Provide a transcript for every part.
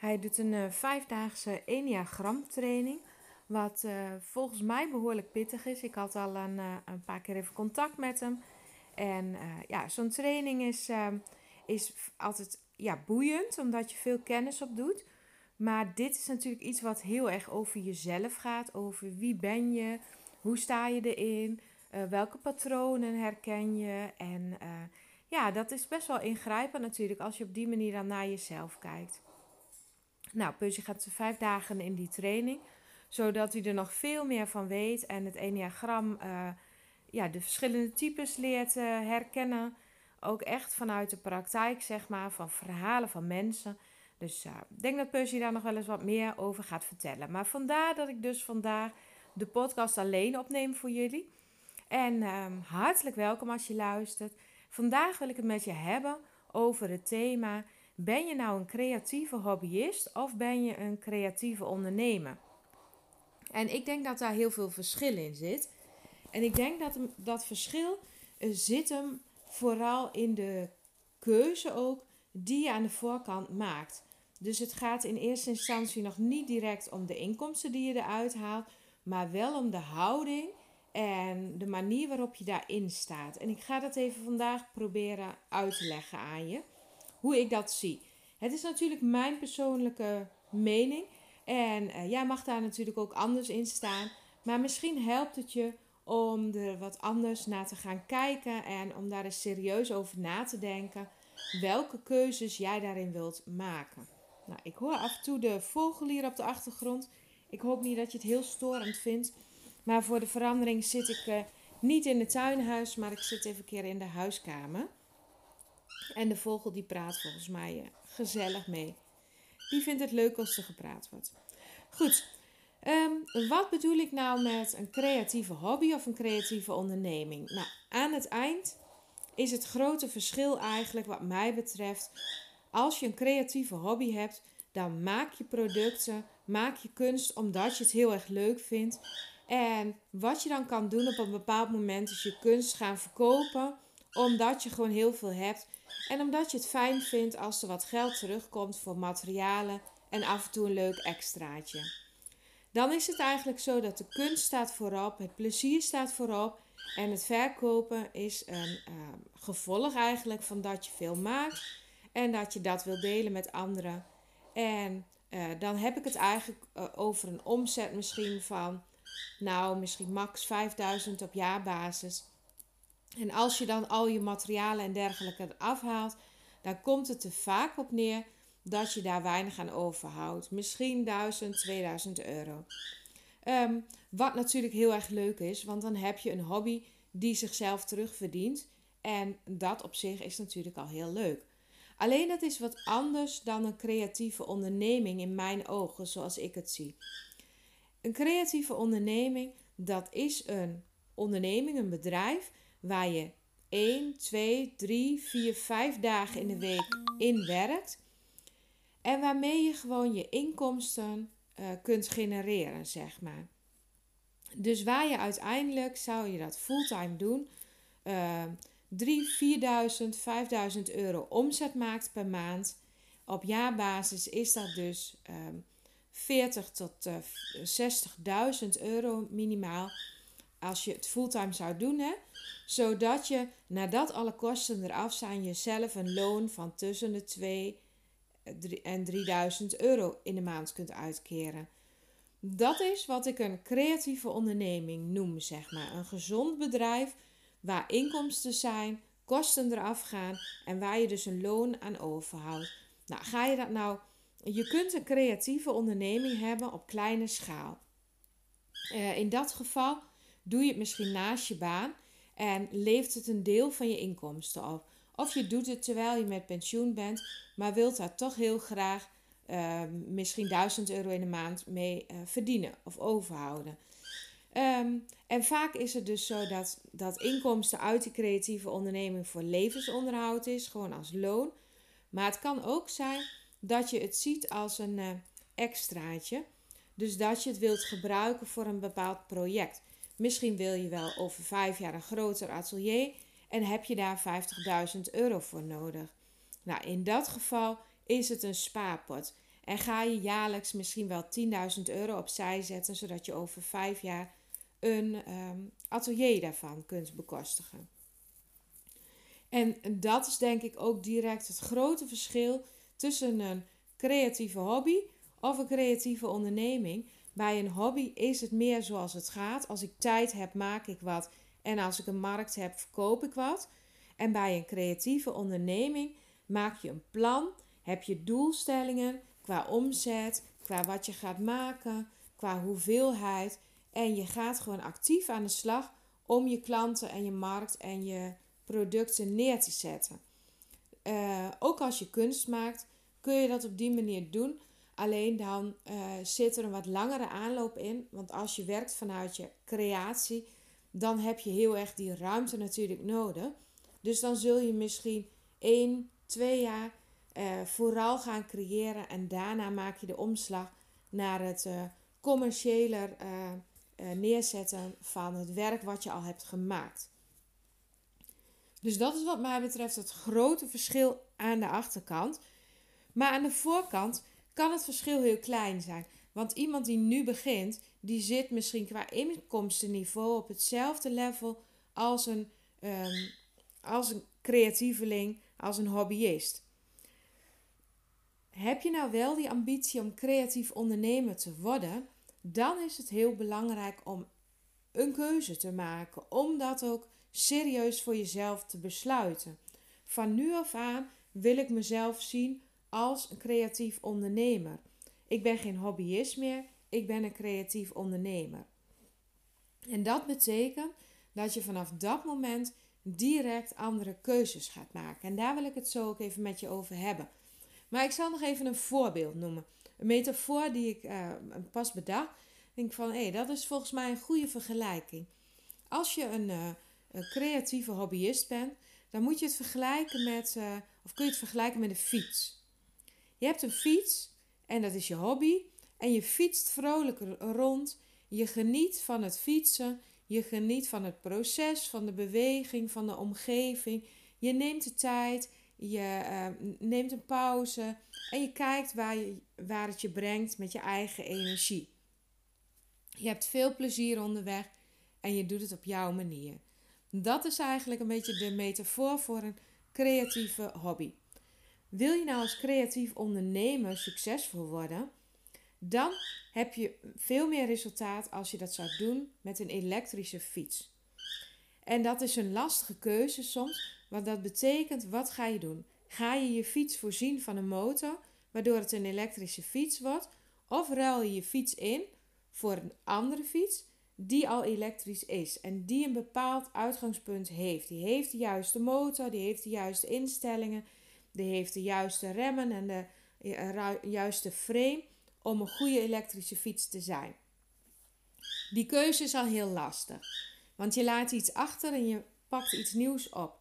Hij doet een uh, vijfdaagse Enneagram training. Wat uh, volgens mij behoorlijk pittig is. Ik had al een, uh, een paar keer even contact met hem. En ja, zo'n training is, ehm, is altijd ja, boeiend, omdat je veel kennis op doet. Maar dit is natuurlijk iets wat heel erg over jezelf gaat. Over wie ben je, hoe sta je erin, welke patronen herken je. En ja, dat is best wel ingrijpend natuurlijk als je op die manier dan naar jezelf kijkt. Nou, Percy gaat vijf dagen in die training, zodat hij er nog veel meer van weet en het enneagram, uh, ja, de verschillende types leert uh, herkennen. Ook echt vanuit de praktijk, zeg maar, van verhalen van mensen. Dus uh, ik denk dat Percy daar nog wel eens wat meer over gaat vertellen. Maar vandaar dat ik dus vandaag de podcast alleen opneem voor jullie. En um, hartelijk welkom als je luistert. Vandaag wil ik het met je hebben over het thema ben je nou een creatieve hobbyist of ben je een creatieve ondernemer? En ik denk dat daar heel veel verschil in zit. En ik denk dat dat verschil uh, zit hem vooral in de keuze ook die je aan de voorkant maakt. Dus het gaat in eerste instantie nog niet direct om de inkomsten die je eruit haalt, maar wel om de houding en de manier waarop je daarin staat. En ik ga dat even vandaag proberen uit te leggen aan je hoe ik dat zie. Het is natuurlijk mijn persoonlijke mening. En uh, jij mag daar natuurlijk ook anders in staan. Maar misschien helpt het je om er wat anders naar te gaan kijken. En om daar eens serieus over na te denken. Welke keuzes jij daarin wilt maken. Nou, ik hoor af en toe de vogel hier op de achtergrond. Ik hoop niet dat je het heel storend vindt. Maar voor de verandering zit ik uh, niet in het tuinhuis. Maar ik zit even een keer in de huiskamer. En de vogel die praat volgens mij uh, gezellig mee. Die vindt het leuk als er gepraat wordt. Goed, um, wat bedoel ik nou met een creatieve hobby of een creatieve onderneming? Nou, aan het eind is het grote verschil eigenlijk wat mij betreft. Als je een creatieve hobby hebt, dan maak je producten, maak je kunst omdat je het heel erg leuk vindt. En wat je dan kan doen op een bepaald moment is je kunst gaan verkopen, omdat je gewoon heel veel hebt en omdat je het fijn vindt als er wat geld terugkomt voor materialen en af en toe een leuk extraatje. Dan is het eigenlijk zo dat de kunst staat voorop, het plezier staat voorop en het verkopen is een uh, gevolg eigenlijk van dat je veel maakt en dat je dat wil delen met anderen. En uh, dan heb ik het eigenlijk uh, over een omzet misschien van, nou misschien max 5000 op jaarbasis. En als je dan al je materialen en dergelijke afhaalt, dan komt het er vaak op neer dat je daar weinig aan overhoudt. Misschien 1000, 2000 euro. Um, wat natuurlijk heel erg leuk is, want dan heb je een hobby die zichzelf terugverdient. En dat op zich is natuurlijk al heel leuk. Alleen dat is wat anders dan een creatieve onderneming in mijn ogen, zoals ik het zie. Een creatieve onderneming, dat is een onderneming, een bedrijf waar je 1, 2, 3, 4, 5 dagen in de week in werkt. En waarmee je gewoon je inkomsten uh, kunt genereren, zeg maar. Dus waar je uiteindelijk zou je dat fulltime doen, uh, 3, 4000, 5000 euro omzet maakt per maand. Op jaarbasis is dat dus uh, 40 tot uh, 60.000 euro minimaal als je het fulltime zou doen, hè, zodat je nadat alle kosten eraf zijn, jezelf een loon van tussen de 2 en 3000 euro in de maand kunt uitkeren. Dat is wat ik een creatieve onderneming noem, zeg maar. Een gezond bedrijf waar inkomsten zijn, kosten eraf gaan en waar je dus een loon aan overhoudt. Nou, ga je dat nou. Je kunt een creatieve onderneming hebben op kleine schaal. Uh, in dat geval doe je het misschien naast je baan en levert het een deel van je inkomsten op. Of je doet het terwijl je met pensioen bent, maar wilt daar toch heel graag uh, misschien 1000 euro in de maand mee uh, verdienen of overhouden. Um, en vaak is het dus zo dat, dat inkomsten uit die creatieve onderneming voor levensonderhoud is, gewoon als loon. Maar het kan ook zijn dat je het ziet als een uh, extraatje. Dus dat je het wilt gebruiken voor een bepaald project. Misschien wil je wel over vijf jaar een groter atelier en heb je daar 50.000 euro voor nodig. Nou, in dat geval is het een spaarpot. En ga je jaarlijks misschien wel 10.000 euro opzij zetten, zodat je over vijf jaar een um, atelier daarvan kunt bekostigen. En dat is denk ik ook direct het grote verschil tussen een creatieve hobby of een creatieve onderneming. Bij een hobby is het meer zoals het gaat. Als ik tijd heb, maak ik wat. En als ik een markt heb, verkoop ik wat. En bij een creatieve onderneming maak je een plan, heb je doelstellingen qua omzet, qua wat je gaat maken, qua hoeveelheid. En je gaat gewoon actief aan de slag om je klanten en je markt en je producten neer te zetten. Uh, ook als je kunst maakt, kun je dat op die manier doen. Alleen dan uh, zit er een wat langere aanloop in. Want als je werkt vanuit je creatie, dan heb je heel erg die ruimte natuurlijk nodig. Dus dan zul je misschien één, twee jaar uh, vooral gaan creëren. En daarna maak je de omslag naar het uh, commerciëler neerzetten van het werk wat je al hebt gemaakt. Dus dat is wat mij betreft het grote verschil aan de achterkant. Maar aan de voorkant kan het verschil heel klein zijn. Want iemand die nu begint, die zit misschien qua inkomstenniveau op hetzelfde level als een, um, als een creatieveling, als een hobbyist. Heb je nou wel die ambitie om creatief ondernemer te worden, dan is het heel belangrijk om een keuze te maken, om dat ook serieus voor jezelf te besluiten. Van nu af aan wil ik mezelf zien als een creatief ondernemer. Ik ben geen hobbyist meer, ik ben een creatief ondernemer. En dat betekent dat je vanaf dat moment direct andere keuzes gaat maken. En daar wil ik het zo ook even met je over hebben. Maar ik zal nog even een voorbeeld noemen. Een metafoor die ik uh, pas bedacht. Ik denk van, hé, hey, dat is volgens mij een goede vergelijking. Als je een, een, creatieve hobbyist bent, dan moet je het vergelijken met, uh, of kun je het vergelijken met een fiets. Je hebt een fiets en dat is je hobby. En je fietst vrolijk rond. Je geniet van het fietsen. Je geniet van het proces, van de beweging, van de omgeving. Je neemt de tijd. Je uh, neemt een pauze. En je kijkt waar, je, waar het je brengt met je eigen energie. Je hebt veel plezier onderweg. En je doet het op jouw manier. Dat is eigenlijk een beetje de metafoor voor een creatieve hobby. Wil je nou als creatief ondernemer succesvol worden, dan heb je veel meer resultaat als je dat zou doen met een elektrische fiets. En dat is een lastige keuze soms, want dat betekent wat ga je doen? Ga je je fiets voorzien van een motor, waardoor het een elektrische fiets wordt, of ruil je je fiets in voor een andere fiets die al elektrisch is en die een bepaald uitgangspunt heeft. Die heeft de juiste motor, die heeft de juiste instellingen, die heeft de juiste remmen en de juiste frame om een goede elektrische fiets te zijn. Die keuze is al heel lastig, want je laat iets achter en je pakt iets nieuws op.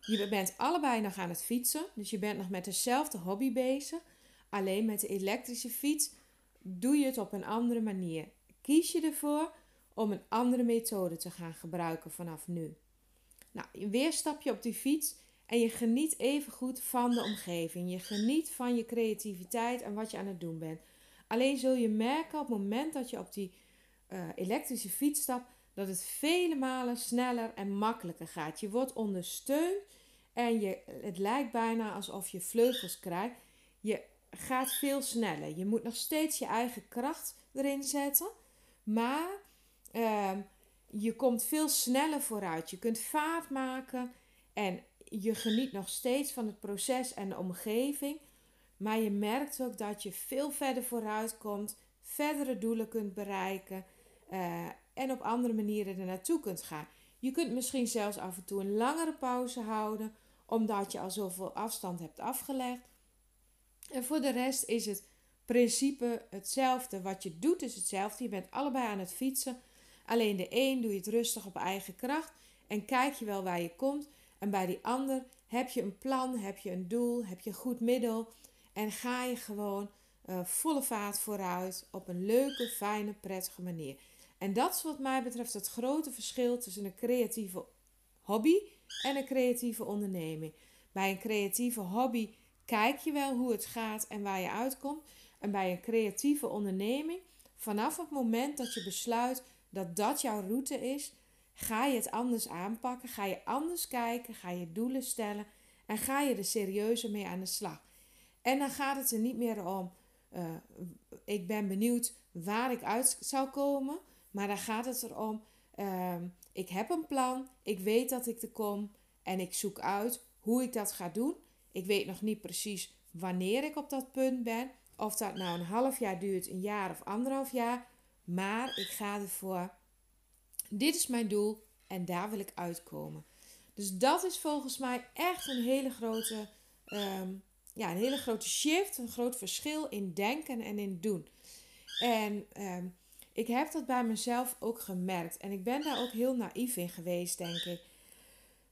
Je bent allebei nog aan het fietsen, dus je bent nog met dezelfde hobby bezig. Alleen met de elektrische fiets doe je het op een andere manier. Kies je ervoor om een andere methode te gaan gebruiken vanaf nu. Nou, weer stap je op die fiets en je geniet even goed van de omgeving. Je geniet van je creativiteit en wat je aan het doen bent. Alleen zul je merken op het moment dat je op die uh, elektrische fiets stapt, dat het vele malen sneller en makkelijker gaat. Je wordt ondersteund en je, het lijkt bijna alsof je vleugels krijgt. Je gaat veel sneller. Je moet nog steeds je eigen kracht erin zetten. Maar ehm, je komt veel sneller vooruit. Je kunt vaart maken en je geniet nog steeds van het proces en de omgeving. Maar je merkt ook dat je veel verder vooruit komt, verdere doelen kunt bereiken uh, en op andere manieren er naartoe kunt gaan. Je kunt misschien zelfs af en toe een langere pauze houden, omdat je al zoveel afstand hebt afgelegd. En voor de rest is het principe hetzelfde. Wat je doet is hetzelfde. Je bent allebei aan het fietsen. Alleen de een doe je het rustig op eigen kracht en kijk je wel waar je komt. En bij die ander heb je een plan, heb je een doel, heb je een goed middel. En ga je gewoon uh, volle vaart vooruit op een leuke, fijne, prettige manier. En dat is wat mij betreft het grote verschil tussen een creatieve hobby en een creatieve onderneming. Bij een creatieve hobby kijk je wel hoe het gaat en waar je uitkomt. En bij een creatieve onderneming, vanaf het moment dat je besluit dat dat jouw route is, ga je het anders aanpakken, ga je anders kijken, ga je doelen stellen en ga je er serieuzer mee aan de slag. En dan gaat het er niet meer om, uh, ik ben benieuwd waar ik uit zou komen, maar dan gaat het erom, uh, ik heb een plan, ik weet dat ik er kom en ik zoek uit hoe ik dat ga doen. Ik weet nog niet precies wanneer ik op dat punt ben, of dat nou een half jaar duurt, een jaar of anderhalf jaar, maar ik ga ervoor. Dit is mijn doel en daar wil ik uitkomen. Dus dat is volgens mij echt een hele grote, ehm, ja, een hele grote shift, een groot verschil in denken en in doen. En ehm, ik heb dat bij mezelf ook gemerkt. En ik ben daar ook heel naïef in geweest, denk ik.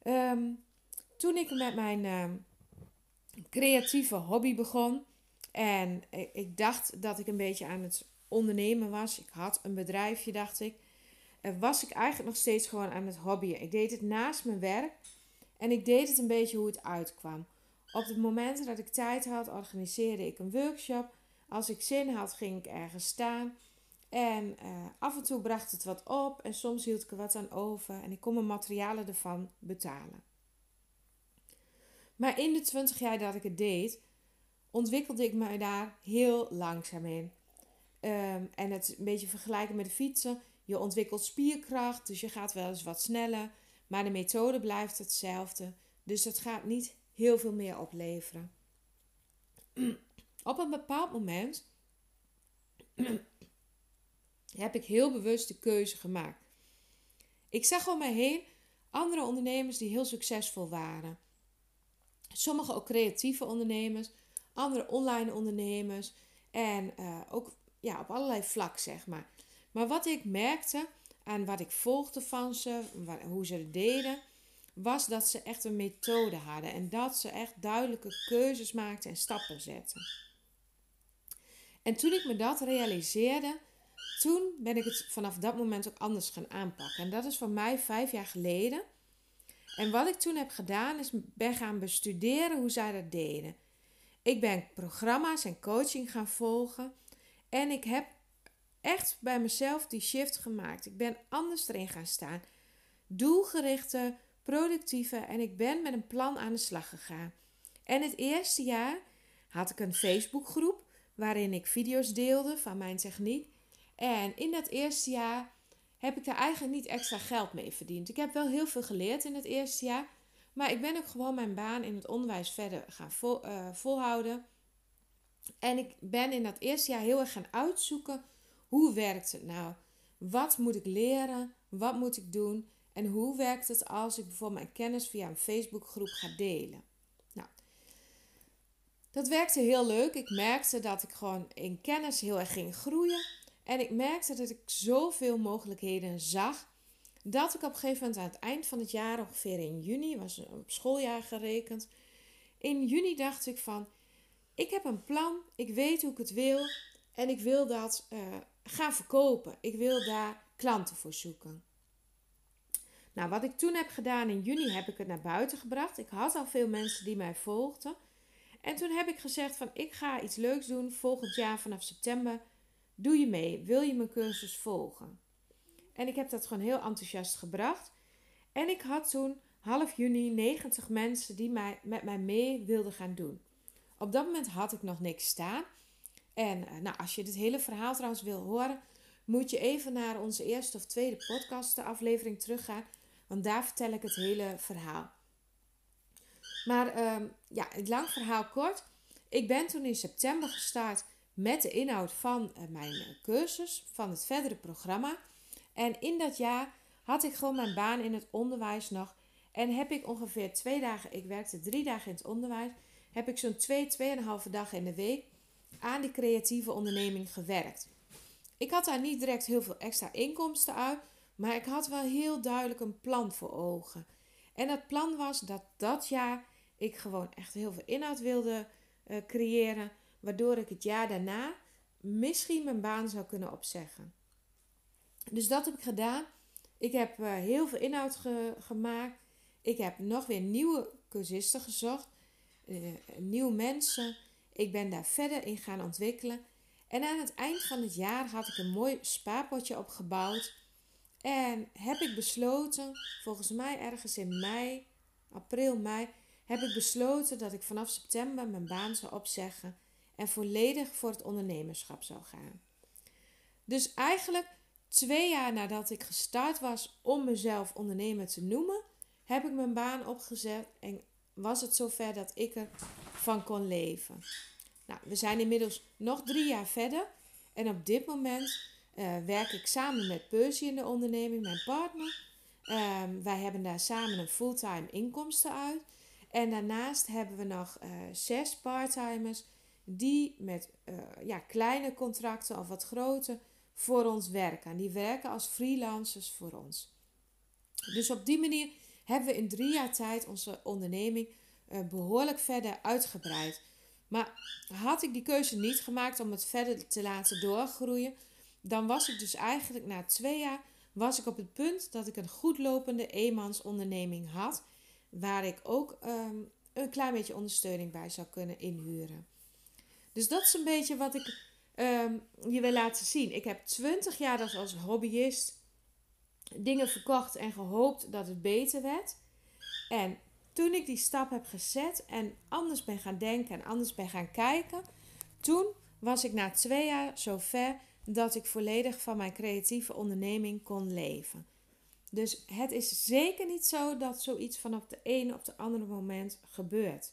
Ehm, toen ik met mijn creatieve hobby begon. En ik dacht dat ik een beetje aan het ondernemen was. Ik had een bedrijfje, dacht ik. Was ik eigenlijk nog steeds gewoon aan het hobbyen. Ik deed het naast mijn werk. En ik deed het een beetje hoe het uitkwam. Op de momenten dat ik tijd had, organiseerde ik een workshop. Als ik zin had, ging ik ergens staan. En uh, af en toe bracht het wat op en soms hield ik er wat aan over en ik kon mijn materialen ervan betalen. Maar in de 20 jaar dat ik het deed, ontwikkelde ik me daar heel langzaam in. Um, en het een beetje vergelijken met de fietsen. Je ontwikkelt spierkracht, dus je gaat wel eens wat sneller. Maar de methode blijft hetzelfde. Dus het gaat niet heel veel meer opleveren. Op een bepaald moment heb ik heel bewust de keuze gemaakt. Ik zag om mij heen andere ondernemers die heel succesvol waren. Sommige ook creatieve ondernemers, andere online ondernemers en uh, ook ja, op allerlei vlak, zeg maar. Maar wat ik merkte aan wat ik volgde van ze, hoe ze het deden, was dat ze echt een methode hadden en dat ze echt duidelijke keuzes maakten en stappen zetten. En toen ik me dat realiseerde, toen ben ik het vanaf dat moment ook anders gaan aanpakken. En dat is voor mij vijf jaar geleden. En wat ik toen heb gedaan, is ben gaan bestuderen hoe zij dat deden. Ik ben programma's en coaching gaan volgen. En ik heb echt bij mezelf die shift gemaakt. Ik ben anders erin gaan staan. Doelgerichte, productieve en ik ben met een plan aan de slag gegaan. En het eerste jaar had ik een Facebookgroep waarin ik video's deelde van mijn techniek. En in dat eerste jaar heb ik daar eigenlijk niet extra geld mee verdiend. Ik heb wel heel veel geleerd in het eerste jaar. Maar ik ben ook gewoon mijn baan in het onderwijs verder gaan uh, volhouden. En ik ben in dat eerste jaar heel erg gaan uitzoeken hoe werkt het nou? Wat moet ik leren? Wat moet ik doen? En hoe werkt het als ik bijvoorbeeld mijn kennis via een Facebookgroep ga delen? Nou, dat werkte heel leuk. Ik merkte dat ik gewoon in kennis heel erg ging groeien. En ik merkte dat ik zoveel mogelijkheden zag. Dat ik op een gegeven moment aan het eind van het jaar, ongeveer in juni, was op schooljaar gerekend. In juni dacht ik van, ik heb een plan, ik weet hoe ik het wil en ik wil dat uh, gaan verkopen. Ik wil daar klanten voor zoeken. Nou, wat ik toen heb gedaan in juni, heb ik het naar buiten gebracht. Ik had al veel mensen die mij volgden. En toen heb ik gezegd van, ik ga iets leuks doen volgend jaar vanaf september Doe je mee? Wil je mijn cursus volgen? En ik heb dat gewoon heel enthousiast gebracht. En ik had toen half juni 90 mensen die mij, met mij mee wilden gaan doen. Op dat moment had ik nog niks staan. En eh, nou, als je dit hele verhaal trouwens wil horen, moet je even naar onze eerste of tweede podcast aflevering teruggaan. Want daar vertel ik het hele verhaal. Maar ehm, ja, het lang verhaal kort. Ik ben toen in september gestart met de inhoud van eh, mijn eh, cursus, van het verdere programma. En in dat jaar had ik gewoon mijn baan in het onderwijs nog. En heb ik ongeveer twee dagen, ik werkte drie dagen in het onderwijs, heb ik zo'n twee, tweeënhalve dagen in de week aan die creatieve onderneming gewerkt. Ik had daar niet direct heel veel extra inkomsten uit, maar ik had wel heel duidelijk een plan voor ogen. En dat plan was dat dat jaar ik gewoon echt heel veel inhoud wilde uh, creëren, waardoor ik het jaar daarna misschien mijn baan zou kunnen opzeggen. Dus dat heb ik gedaan. Ik heb uh, heel veel inhoud ge gemaakt. Ik heb nog weer nieuwe cursisten gezocht, uh, nieuwe mensen. Ik ben daar verder in gaan ontwikkelen. En aan het eind van het jaar had ik een mooi spaarpotje opgebouwd. En heb ik besloten, volgens mij ergens in mei, april, mei, heb ik besloten dat ik vanaf september mijn baan zou opzeggen en volledig voor het ondernemerschap zou gaan. Dus eigenlijk twee jaar nadat ik gestart was om mezelf ondernemer te noemen, heb ik mijn baan opgezet en was het zover dat ik ervan kon leven. Nou, we zijn inmiddels nog drie jaar verder en op dit moment uh, werk ik samen met Percy in de onderneming, mijn partner. Um, wij hebben daar samen een fulltime inkomsten uit. En daarnaast hebben we nog uh, zes parttimers die met uh, ja, kleine contracten of wat groter voor ons werken. En die werken als freelancers voor ons. Dus op die manier hebben we in drie jaar tijd onze onderneming behoorlijk verder uitgebreid. Maar had ik die keuze niet gemaakt om het verder te laten doorgroeien, dan was ik dus eigenlijk na twee jaar was ik op het punt dat ik een goed lopende eenmansonderneming had, waar ik ook um, een klein beetje ondersteuning bij zou kunnen inhuren. Dus dat is een beetje wat ik um, je wil laten zien. Ik heb 20 jaar als hobbyist dingen verkocht en gehoopt dat het beter werd. En toen ik die stap heb gezet en anders ben gaan denken en anders ben gaan kijken, toen was ik na twee jaar zover dat ik volledig van mijn creatieve onderneming kon leven. Dus het is zeker niet zo dat zoiets van op de ene op de andere moment gebeurt.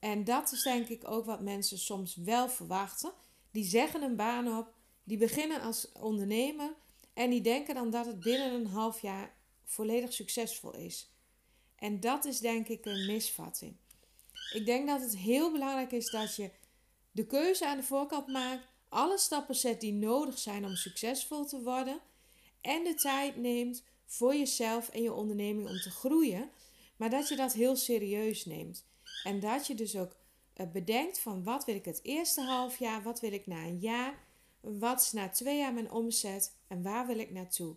En dat is denk ik ook wat mensen soms wel verwachten. Die zeggen een baan op, die beginnen als ondernemer en die denken dan dat het binnen een half jaar volledig succesvol is. En dat is denk ik een misvatting. Ik denk dat het heel belangrijk is dat je de keuze aan de voorkant maakt, alle stappen zet die nodig zijn om succesvol te worden en de tijd neemt voor jezelf en je onderneming om te groeien, maar dat je dat heel serieus neemt. En dat je dus ook eh, bedenkt van wat wil ik het eerste half jaar, wat wil ik na een jaar, wat is na twee jaar mijn omzet en waar wil ik naartoe.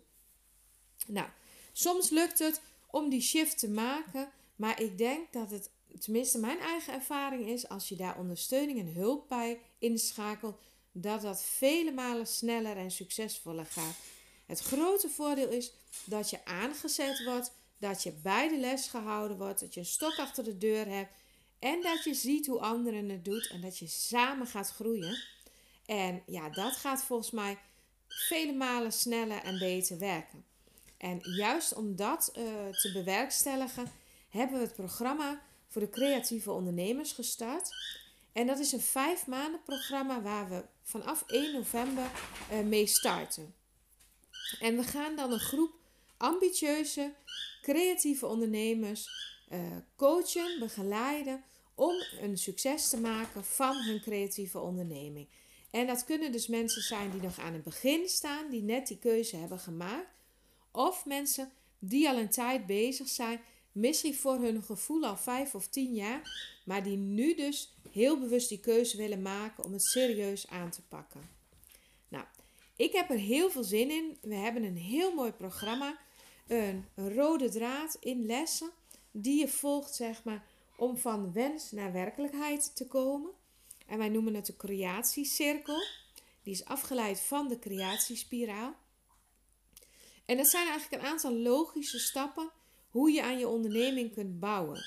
Nou, soms lukt het om die shift te maken, maar ik denk dat het, tenminste mijn eigen ervaring is, als je daar ondersteuning en hulp bij inschakelt, dat dat vele malen sneller en succesvoller gaat. Het grote voordeel is dat je aangezet wordt, dat je bij de les gehouden wordt, dat je een stok achter de deur hebt en dat je ziet hoe anderen het doen en dat je samen gaat groeien. En ja, dat gaat volgens mij vele malen sneller en beter werken. En juist om dat uh, te bewerkstelligen, hebben we het programma voor de creatieve ondernemers gestart. En dat is een vijf maanden programma waar we vanaf 1 november uh, mee starten. En we gaan dan een groep ambitieuze, creatieve ondernemers uh, coachen, begeleiden om een succes te maken van hun creatieve onderneming. En dat kunnen dus mensen zijn die nog aan het begin staan, die net die keuze hebben gemaakt. Of mensen die al een tijd bezig zijn, misschien voor hun gevoel al vijf of tien jaar, maar die nu dus heel bewust die keuze willen maken om het serieus aan te pakken. Nou, ik heb er heel veel zin in. We hebben een heel mooi programma, een rode draad in lessen die je volgt, zeg maar, om van wens naar werkelijkheid te komen. En wij noemen het de creatiecirkel. Die is afgeleid van de creatiespiraal. En dat zijn eigenlijk een aantal logische stappen hoe je aan je onderneming kunt bouwen.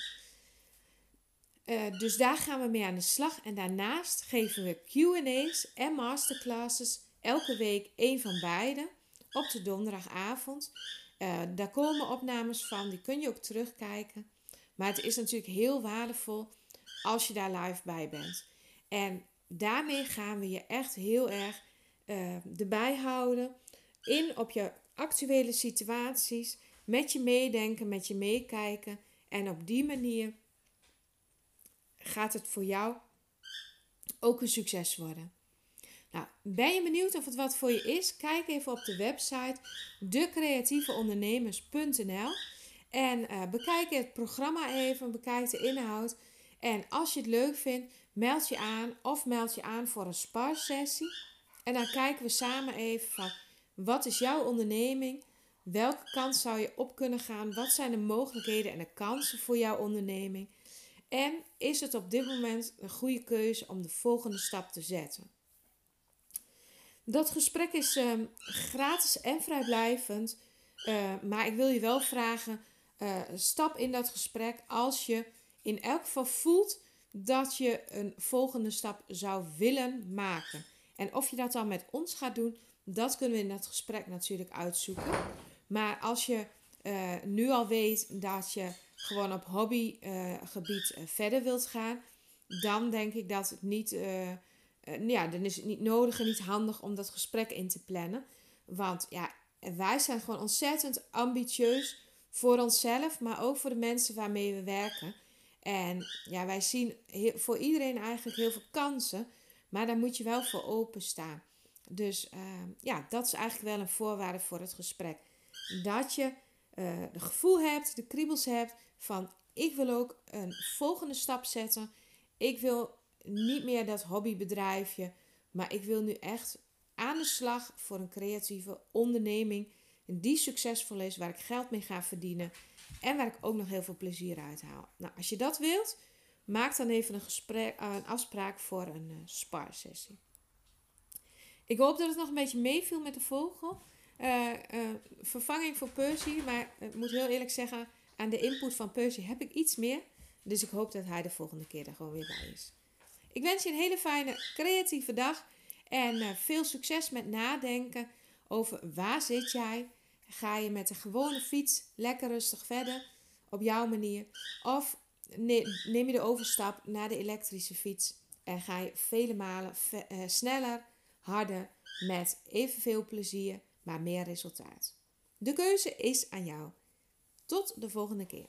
Uh, dus daar gaan we mee aan de slag. En daarnaast geven we QA's en masterclasses elke week één van beide op de donderdagavond. Uh, daar komen opnames van, die kun je ook terugkijken. Maar het is natuurlijk heel waardevol als je daar live bij bent. En daarmee gaan we je echt heel erg uh, erbij houden in op je actuele situaties, met je meedenken, met je meekijken. En op die manier gaat het voor jou ook een succes worden. Nou, ben je benieuwd of het wat voor je is? Kijk even op de website decreatieveondernemers.nl en uh, bekijk het programma even, bekijk de inhoud. En als je het leuk vindt, meld je aan of meld je aan voor een sparsessie. En dan kijken we samen even van wat is jouw onderneming? Welke kant zou je op kunnen gaan? Wat zijn de mogelijkheden en de kansen voor jouw onderneming? En is het op dit moment een goede keuze om de volgende stap te zetten? Dat gesprek is ehm, gratis en vrijblijvend. Uh, maar ik wil je wel vragen: uh, stap in dat gesprek als je in elk geval voelt dat je een volgende stap zou willen maken. En of je dat dan met ons gaat doen, dat kunnen we in dat gesprek natuurlijk uitzoeken. Maar als je uh, nu al weet dat je gewoon op hobbygebied uh, verder wilt gaan, dan denk ik dat het niet, uh, ja, dan is het niet nodig en niet handig om dat gesprek in te plannen. Want ja, wij zijn gewoon ontzettend ambitieus voor onszelf, maar ook voor de mensen waarmee we werken. En ja, wij zien voor iedereen eigenlijk heel veel kansen, maar daar moet je wel voor openstaan. Dus ja, dat is eigenlijk wel een voorwaarde voor het gesprek. Dat je uh, de gevoel hebt, de kriebels hebt van ik wil ook een volgende stap zetten. Ik wil niet meer dat hobbybedrijfje, maar ik wil nu echt aan de slag voor een creatieve onderneming die succesvol is, waar ik geld mee ga verdienen en waar ik ook nog heel veel plezier uit haal. Nou, als je dat wilt, maak dan even een, gesprek, een afspraak voor een uh, sparsessie. Ik hoop dat het nog een beetje meeviel met de vogel. Uh, vervanging voor Percy. Maar ik moet heel eerlijk zeggen, aan de input van Percy heb ik iets meer. Dus ik hoop dat hij de volgende keer er gewoon weer bij is. Ik wens je een hele fijne, creatieve dag. En uh, veel succes met nadenken over waar zit jij. Ga je met een gewone fiets lekker rustig verder op jouw manier? Of neem je de overstap naar de elektrische fiets en ga je vele malen sneller, harder, met evenveel plezier maar meer resultaat. De keuze is aan jou. Tot de volgende keer.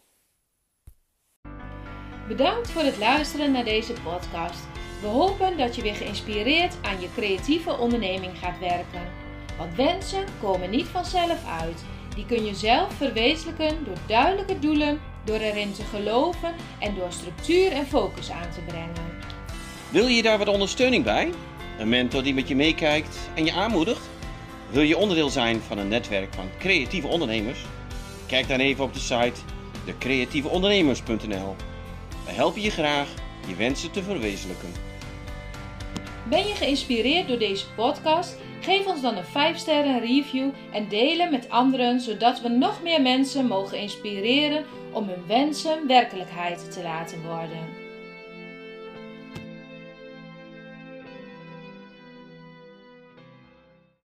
Bedankt voor het luisteren naar deze podcast. We hopen dat je weer geïnspireerd aan je creatieve onderneming gaat werken. Want wensen komen niet vanzelf uit. Die kun je zelf verwezenlijken door duidelijke doelen, door erin te geloven en door structuur en focus aan te brengen. Wil je daar wat ondersteuning bij? Een mentor die met je meekijkt en je aanmoedigt? Wil je onderdeel zijn van een netwerk van creatieve ondernemers? Kijk dan even op de site decreatieveondernemers.nl. We helpen je graag je wensen te verwezenlijken. Ben je geïnspireerd door deze podcast? Geef ons dan een 5 sterren review en delen met anderen zodat we nog meer mensen mogen inspireren om hun wensen werkelijkheid te laten worden.